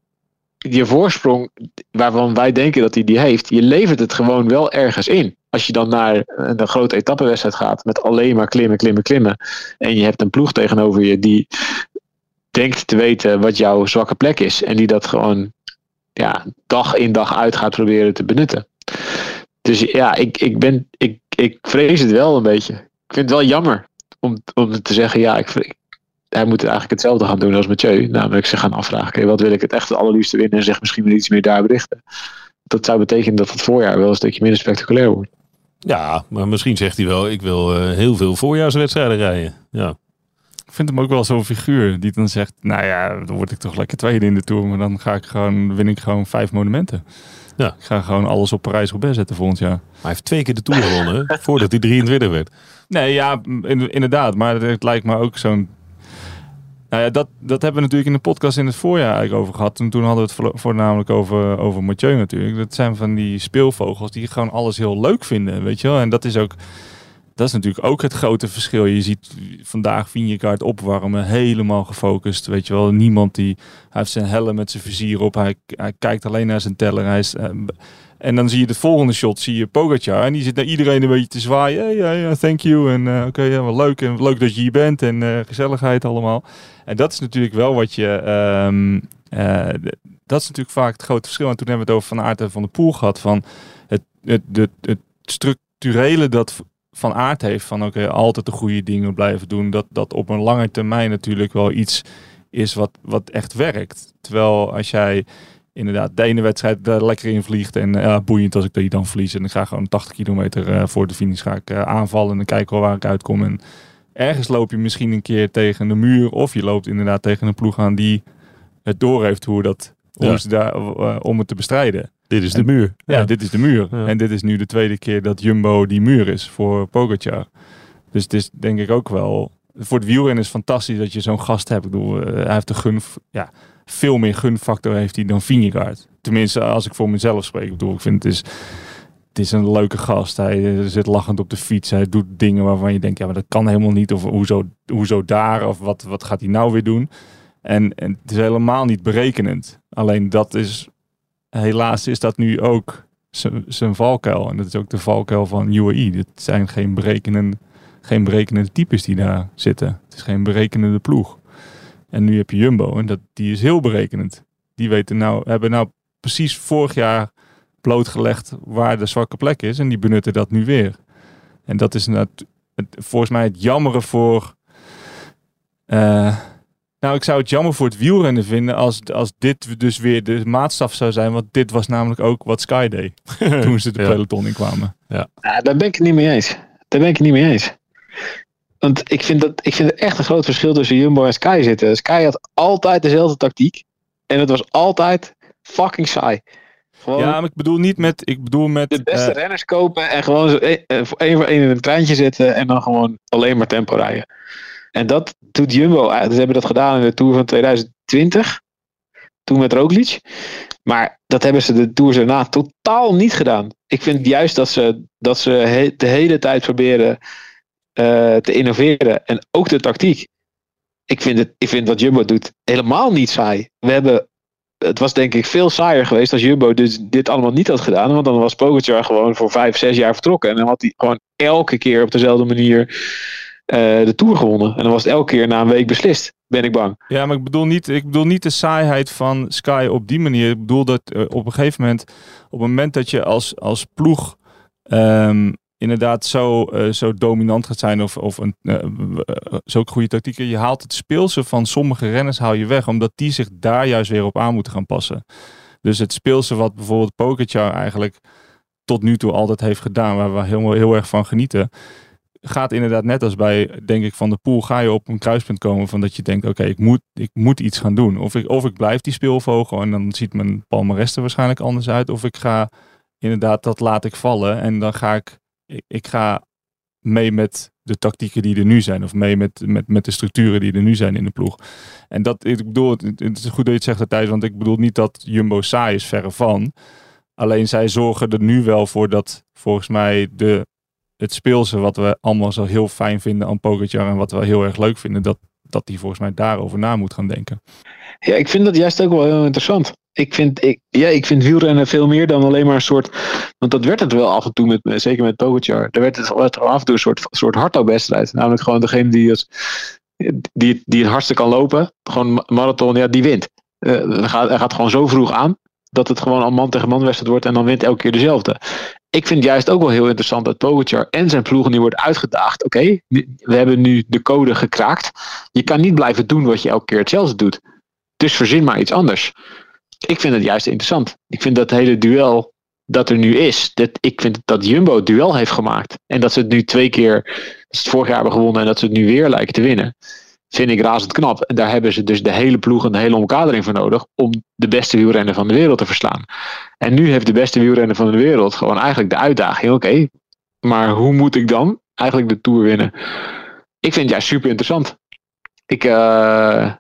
je voorsprong, waarvan wij denken dat hij die heeft, je levert het gewoon wel ergens in. Als je dan naar een grote etappewedstrijd gaat met alleen maar klimmen, klimmen, klimmen. En je hebt een ploeg tegenover je die denkt te weten wat jouw zwakke plek is. En die dat gewoon ja, dag in dag uit gaat proberen te benutten. Dus ja, ik, ik, ben, ik, ik vrees het wel een beetje. Ik vind het wel jammer om, om te zeggen, ja, ik, hij moet eigenlijk hetzelfde gaan doen als Mathieu. Namelijk ze gaan afvragen, wat wil ik het echt het allerliefste winnen en zeg misschien wel iets meer daar berichten. Dat zou betekenen dat het voorjaar wel een stukje minder spectaculair wordt. Ja, maar misschien zegt hij wel, ik wil eh, heel veel voorjaarswedstrijden rijden. Ja. Vind hem ook wel zo'n figuur die dan zegt, nou ja, dan word ik toch lekker tweede in de Tour, maar dan ga ik gewoon, win ik gewoon vijf monumenten. Ja. Ik ga gewoon alles op Parijs-Roubaix zetten volgend jaar. Maar hij heeft twee keer de Tour gewonnen, voordat hij 23 werd. Nee, ja, in- inderdaad. Maar het lijkt me ook zo'n... Nou ja, dat, dat hebben we natuurlijk in de podcast in het voorjaar eigenlijk over gehad. En toen hadden we het voornamelijk over, over Mathieu natuurlijk. Dat zijn van die speelvogels die gewoon alles heel leuk vinden, weet je wel. En dat is ook... Dat is natuurlijk ook het grote verschil. Je ziet vandaag Vingegaard opwarmen, helemaal gefocust. Weet je wel, niemand die... Heeft zijn helm met zijn vizier op. Hij, hij kijkt alleen naar zijn teller. Hij is, eh, en dan zie je het volgende shot, zie je Pogacar. En die zit naar iedereen een beetje te zwaaien. Hey, ja, ja, thank you. En eh, oké, ja, wel leuk. En leuk dat je hier bent. En eh, gezelligheid allemaal. En dat is natuurlijk wel wat je... ehm, eh, dat is natuurlijk vaak het grote verschil. En toen hebben we het over Van Aert en Van de Poel gehad. Van het, het, het, het structurele dat Van Aert heeft. Van oké, altijd de goede dingen blijven doen. Dat, dat op een lange termijn natuurlijk wel iets is wat, wat echt werkt. Terwijl als jij inderdaad de ene wedstrijd er lekker in vliegt. En ja, boeiend als ik die dan verlies. En ik ga gewoon 80 kilometer eh, voor de finish ga ik, eh, aanvallen. En dan kijken waar ik uitkom. En ergens loop je misschien een keer tegen de muur. Of je loopt inderdaad tegen een ploeg aan die het door heeft hoe dat, hoe Ja. ze daar, eh, om het te bestrijden. Dit is de muur. Ja, dit is de muur. Ja. En dit is nu de tweede keer dat Jumbo die muur is voor Pogacar. Dus het is denk ik ook wel... Voor het wielrennen is het fantastisch dat je zo'n gast hebt. Ik bedoel, eh, hij heeft de gun... Ja, veel meer gunfactor heeft hij dan Vingegaard. Tenminste, als ik voor mezelf spreek. Ik bedoel, ik vind het is... Het is een leuke gast. Hij eh, zit lachend op de fiets. Hij doet dingen waarvan je denkt, ja, maar dat kan helemaal niet. Of hoezo, hoezo daar? Of wat, wat gaat hij nou weer doen? En, en het is helemaal niet berekenend. Alleen dat is, helaas is dat nu ook zijn- valkuil. En dat is ook de valkuil van UAE. Dit zijn geen berekenende, geen berekenende types die daar zitten. Het is geen berekenende ploeg. En nu heb je Jumbo en dat, die is heel berekenend. Die weten nou, hebben nou precies vorig jaar blootgelegd waar de zwakke plek is. En die benutten dat nu weer. En dat is het, volgens mij het jammere voor, eh, Nou, ik zou het jammer voor het wielrennen vinden als, als dit dus weer de maatstaf zou zijn. Want dit was namelijk ook wat Sky deed toen ze de Ja. peloton in kwamen. Ja, daar ben ik het niet mee eens. Daar ben ik het niet mee eens. Want ik vind, dat, ik vind er echt een groot verschil tussen Jumbo en Sky zitten. Sky had altijd dezelfde tactiek. En het was altijd fucking saai. Gewoon Ja, maar ik bedoel niet met... Ik bedoel met de beste eh, renners kopen en gewoon zo één eh, voor één voor één in een treintje zitten. En dan gewoon alleen maar tempo rijden. En dat doet Jumbo. uit. Ze hebben dat gedaan in de Tour van 2020. Toen met Roglic. Maar dat hebben ze de Tours erna totaal niet gedaan. Ik vind juist dat ze, dat ze de hele tijd proberen eh, te innoveren. En ook de tactiek. Ik vind, het, ik vind wat Jumbo doet helemaal niet saai. We hebben, het was denk ik veel saaier geweest als Jumbo dus dit allemaal niet had gedaan. Want dan was Pogacar gewoon voor vijf, zes jaar vertrokken. En dan had hij gewoon elke keer op dezelfde manier eh, de Tour gewonnen. En dan was het elke keer na een week beslist, ben ik bang. Ja, maar ik bedoel, niet, ik bedoel niet de saaiheid van Sky op die manier. Ik bedoel dat eh, op een gegeven moment, op het moment dat je als, als ploeg ehm, inderdaad zo, eh, zo dominant gaat zijn of, of een, eh, eh, zulke goede tactieken, je haalt het speelse van sommige renners haal je weg, omdat die zich daar juist weer op aan moeten gaan passen. Dus het speelse wat bijvoorbeeld Pogacar eigenlijk tot nu toe altijd heeft gedaan, waar we heel, heel erg van genieten, gaat inderdaad net als bij, denk ik, Van de Poel, ga je op een kruispunt komen van dat je denkt, oké, ik, moet, ik moet iets gaan doen. Of ik, of ik blijf die speelvogel en dan ziet mijn palmarès er waarschijnlijk anders uit. Of ik ga inderdaad, dat laat ik vallen en dan ga ik, ik, ik ga mee met de tactieken die er nu zijn. Of mee met, met, met de structuren die er nu zijn in de ploeg. En dat, ik bedoel, het, het is goed dat je het zegt, Thijs, want ik bedoel niet dat Jumbo saai is, verre van. Alleen zij zorgen er nu wel voor dat volgens mij de, het speelse wat we allemaal zo heel fijn vinden aan Pogacar en wat we heel erg leuk vinden, dat, dat die volgens mij daarover na moet gaan denken. Ja, ik vind dat juist ook wel heel interessant. Ik vind, ik, ja, ik vind wielrennen veel meer dan alleen maar een soort. Want dat werd het wel af en toe, met, zeker met Pogacar. Er werd het af en toe een soort, soort hardloopwedstrijd. Namelijk gewoon degene die het, die, die het hardste kan lopen. Gewoon ma- marathon, ja, die wint. Eh, gaat, hij gaat gewoon zo vroeg aan dat het gewoon al man tegen man wedstrijd wordt en dan wint elke keer dezelfde. Ik vind juist ook wel heel interessant dat Pogacar en zijn ploeg nu wordt uitgedaagd. Oké, we hebben nu de code gekraakt. Je kan niet blijven doen wat je elke keer hetzelfde doet. Dus verzin maar iets anders. Ik vind het juist interessant. Ik vind dat hele duel dat er nu is. Dat, ik vind dat Jumbo het duel heeft gemaakt. En dat ze het nu twee keer, dat ze het vorig jaar hebben gewonnen en dat ze het nu weer lijken te winnen. Vind ik razend knap. En daar hebben ze dus de hele ploeg en de hele omkadering voor nodig om de beste wielrenner van de wereld te verslaan. En nu heeft de beste wielrenner van de wereld gewoon eigenlijk de uitdaging. Oké, maar hoe moet ik dan eigenlijk de Tour winnen? Ik vind het juist super interessant. Ik, eh,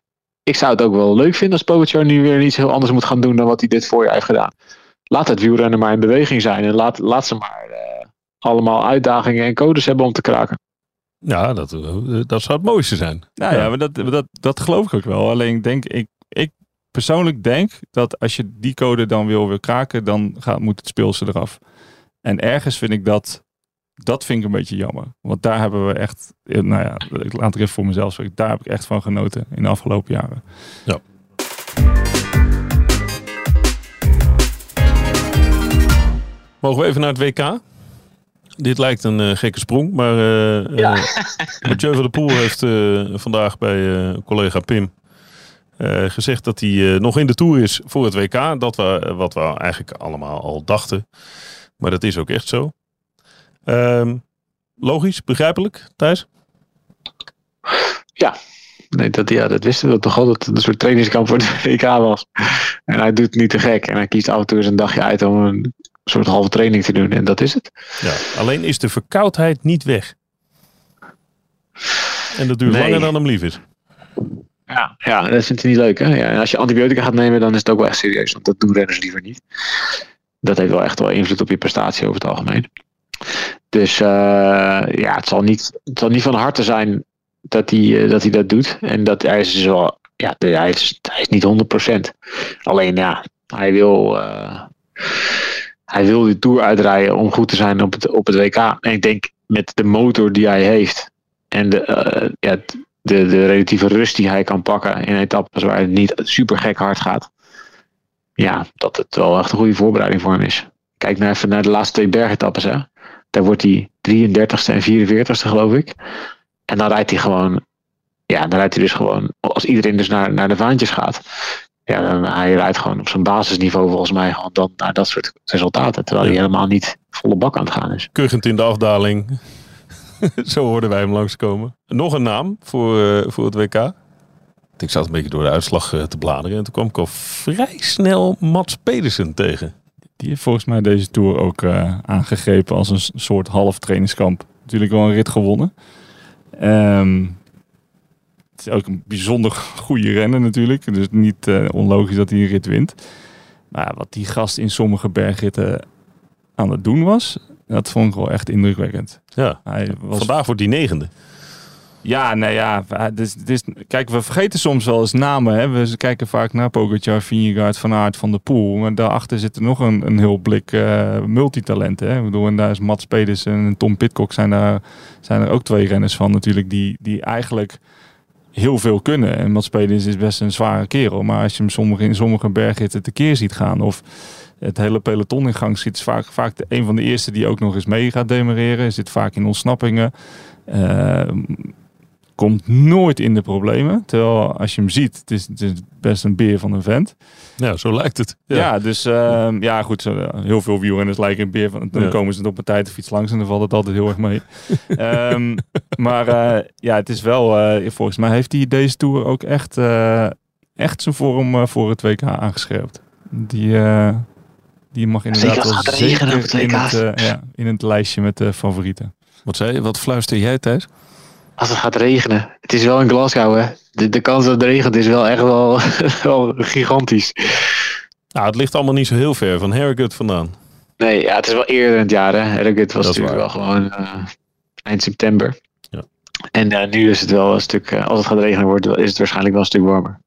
ik zou het ook wel leuk vinden als Pogacar nu weer iets heel anders moet gaan doen dan wat hij dit voorjaar heeft gedaan. Laat het wielrennen maar in beweging zijn en laat, laat ze maar eh, allemaal uitdagingen en codes hebben om te kraken. Ja, dat, eh, dat zou het mooiste zijn. Nou ja, maar dat, dat, dat geloof ik ook wel. Alleen denk ik, ik persoonlijk denk dat als je die code dan wil weer kraken, dan gaat, moet het speelse eraf. En ergens vind ik dat, dat vind ik een beetje jammer. Want daar hebben we echt, eh, nou ja, ik laat het even voor mezelf spreken. Daar heb ik echt van genoten in de afgelopen jaren. Mogen we even naar het WK? Dit lijkt een eh, gekke sprong, maar eh Ja. eh, Mathieu van der Poel heeft eh, vandaag bij eh, collega Pim eh, gezegd dat hij eh, nog in de Tour is voor het WK. Dat we, wat we eigenlijk allemaal al dachten. Maar dat is ook echt zo. Ehm, logisch, begrijpelijk, Thijs? Nee, dat, ja, dat wisten we toch al, dat het een soort trainingskamp voor de WK was. En hij doet het niet te gek. En hij kiest af en toe eens een dagje uit om een soort halve training te doen. En dat is het. Ja. Alleen is de verkoudheid niet weg. En dat duurt Nee. langer dan hem lief is. Ja, ja dat vindt hij niet leuk. Hè? Ja, en als je antibiotica gaat nemen, dan is het ook wel echt serieus. Want dat doen renners liever niet. Dat heeft wel echt wel invloed op je prestatie over het algemeen. Dus eh, ja, het zal, niet, het zal niet van harte zijn dat hij, eh, dat, hij dat doet. En dat hij is dus wel, ja, hij is, hij is niet 100%. Alleen ja, hij wil, eh, hij wil die Tour uitrijden om goed te zijn op het, op het WK. En ik denk met de motor die hij heeft en de, eh, ja, de, de relatieve rust die hij kan pakken in etappes waar het niet super gek hard gaat. Ja, dat het wel echt een goede voorbereiding voor hem is. Kijk naar even naar de laatste twee bergetappes. Hè. Daar wordt hij 33ste en 44ste geloof ik. En dan rijdt hij gewoon Ja, dan rijdt hij dus gewoon, als iedereen dus naar, naar de vaantjes gaat. Ja, dan hij rijdt gewoon op zijn basisniveau volgens mij gewoon dan naar dat soort resultaten. Terwijl hij helemaal niet volle bak aan het gaan is. Kuchend in de afdaling. Zo hoorden wij hem langskomen. Nog een naam voor, eh, voor het WK. Ik zat een beetje door de uitslag eh, te bladeren. En toen kwam ik al vrij snel Mats Pedersen tegen. Die heeft volgens mij deze Tour ook eh, aangegrepen als een soort half trainingskamp. Natuurlijk wel een rit gewonnen. Ehm, het is ook een bijzonder goede renner natuurlijk. Dus niet eh, onlogisch dat hij een rit wint. Maar wat die gast in sommige bergritten aan het doen was, dat vond ik wel echt indrukwekkend. Ja, Hij was vandaag wordt die negende. Ja, nou ja, is, kijk, we vergeten soms wel eens namen. Hè? We kijken vaak naar Pogacar, Vingegaard, Van Aert, Van der Poel. Maar daarachter zit er nog een, een heel blik eh, multitalenten. Hè? Ik bedoel, en daar is Mats Pedersen en Tom Pitcock zijn, daar, zijn er ook twee renners van natuurlijk die, die eigenlijk heel veel kunnen. En Mats Pedersen is best een zware kerel. Maar als je hem sommige, in sommige bergritten tekeer ziet gaan of het hele peloton in gang ziet, is vaak, vaak de, een van de eerste die ook nog eens mee gaat demereren. Zit vaak in ontsnappingen. Eh, komt nooit in de problemen. Terwijl als je hem ziet, het is, het is best een beer van een vent. Ja, zo lijkt het. Ja, dus ehm, ja, goed. Zo, heel veel wielrenners lijken een beer van. Dan Ja. komen ze op een tijd de fiets langs en dan valt het altijd heel erg mee. Ehm, maar eh, ja, het is wel. eh, volgens mij heeft hij deze tour ook echt, eh, echt zijn vorm voor het WK aangescherpt. Die, eh, die mag inderdaad Zeker als wel het zeker in het, ja, in het lijstje met de favorieten. Wat zei je? Wat fluister jij, Thijs? Als het gaat regenen. Het is wel in Glasgow, hè. De, de kans dat het regent is wel echt wel, wel gigantisch. Nou, het ligt allemaal niet zo heel ver van Harrogate vandaan. Nee, ja, het is wel eerder in het jaar, hè. Harrogate was natuurlijk wel gewoon eh, eind september. Ja. En eh, nu is het wel een stuk, eh, als het gaat regenen wordt, is het waarschijnlijk wel een stuk warmer.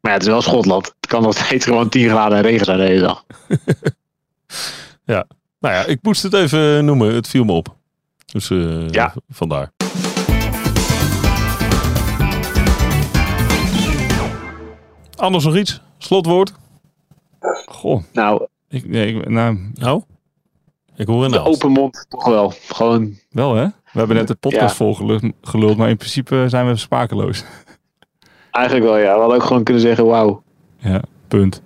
Maar ja, het is wel Schotland. Het kan nog steeds gewoon 10 graden en regen zijn de hele dag. Nou ja, ik moest het even noemen. Het viel me op. Dus Ja. vandaar. Anders nog iets? Slotwoord? Goh, Nou, ik, nee, ik, nou, Nou? Ik hoor een de open mond toch wel. Gewoon, wel hè? We hebben net de podcast Ja. vol geluld, geluld, maar in principe zijn we sprakeloos. eigenlijk wel ja. We hadden ook gewoon kunnen zeggen wauw. Ja, punt.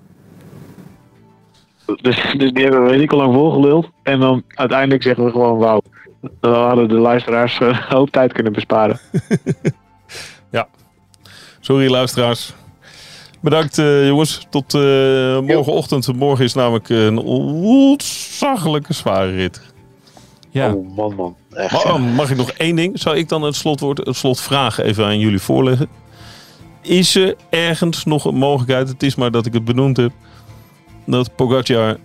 Dus, dus die hebben we weet ik al lang volgeluld. En dan uiteindelijk zeggen we gewoon wauw. Dan hadden de luisteraars een hoop tijd kunnen besparen. Sorry luisteraars. Bedankt eh, jongens. Tot eh, morgenochtend. Morgen is namelijk een ontzaglijke zware rit. Ja, Oh man man. Echt, ja. oh, mag ik nog één ding? Zou ik dan het slotwoord, het slotvraag even aan jullie voorleggen? Is er ergens nog een mogelijkheid, het is maar dat ik het benoemd heb, dat Pogacar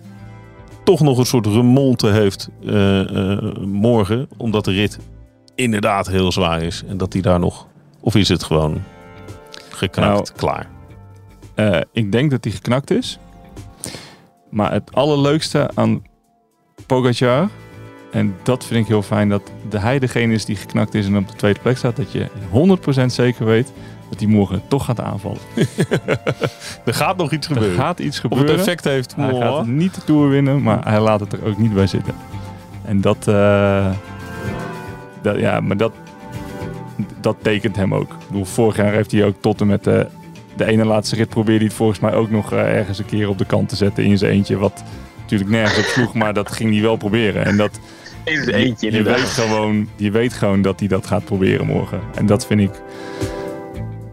toch nog een soort remonte heeft eh, eh, morgen, omdat de rit inderdaad heel zwaar is en dat hij daar nog, of is het gewoon geknakt, klaar? Eh, ik denk dat die geknakt is. Maar het allerleukste aan Pogacar, en dat vind ik heel fijn, dat de hij degene is die geknakt is en op de tweede plek staat, dat je 100% zeker weet dat hij morgen toch gaat aanvallen. Er gaat nog iets Er gebeuren. gaat iets of het gebeuren. effect heeft. Hij gaat niet de Tour winnen, maar hij laat het er ook niet bij zitten. En dat, eh, dat ja, maar dat, dat tekent hem ook. Ik bedoel, vorig jaar heeft hij ook tot en met de, de ene laatste rit probeerde hij het volgens mij ook nog eh, ergens een keer op de kant te zetten in zijn eentje. Wat natuurlijk nergens op sloeg, maar dat ging hij wel proberen. En dat, Eentje je, je, weet gewoon, je weet gewoon dat hij dat gaat proberen morgen. En dat vind ik,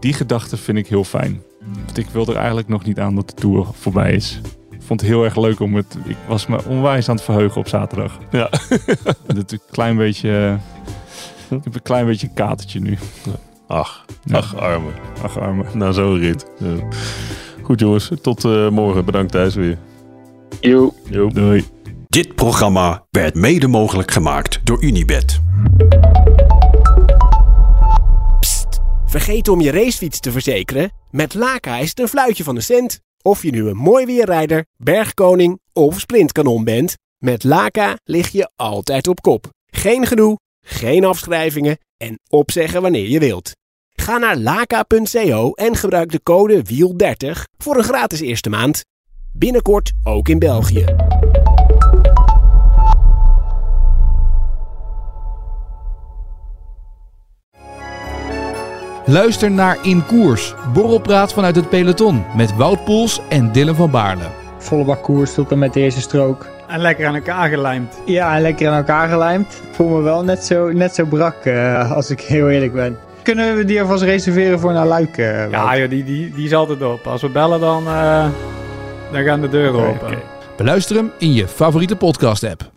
die gedachte vind ik heel fijn. Want ik wil er eigenlijk nog niet aan dat de Tour voorbij is. Ik vond het heel erg leuk om het, ik was me onwijs aan het verheugen op zaterdag. Ja. Dat een klein beetje, ik heb een klein beetje een katertje nu. Ja. Ach arme. Ach arme. Na zo'n rit. Ja. Goed jongens, tot eh, morgen. Bedankt Thijs weer. Yo. Jo. Doei. Dit programma werd mede mogelijk gemaakt door Unibed. Psst, vergeet om je racefiets te verzekeren? Met Laka is het een fluitje van de cent. Of je nu een mooi weerrijder, bergkoning of sprintkanon bent, met Laka lig je altijd op kop. Geen gedoe, geen afschrijvingen en opzeggen wanneer je wilt. Ga naar laka.co en gebruik de code WIEL30 voor een gratis eerste maand. Binnenkort ook in België. Luister naar In Koers, borrelpraat vanuit het peloton met Wout Poels en Dylan van Baarle. Volle bak koers tot en met de eerste strook. En lekker aan elkaar gelijmd. Ja, en lekker aan elkaar gelijmd. Ik voel me wel net zo, net zo brak, uh, als ik heel eerlijk ben. Kunnen we die alvast reserveren voor naar Luik? Uh, ja, joh, die, die, die is altijd op. Als we bellen, dan, uh, dan gaan de deuren open. Okay. Beluister hem in je favoriete podcast-app.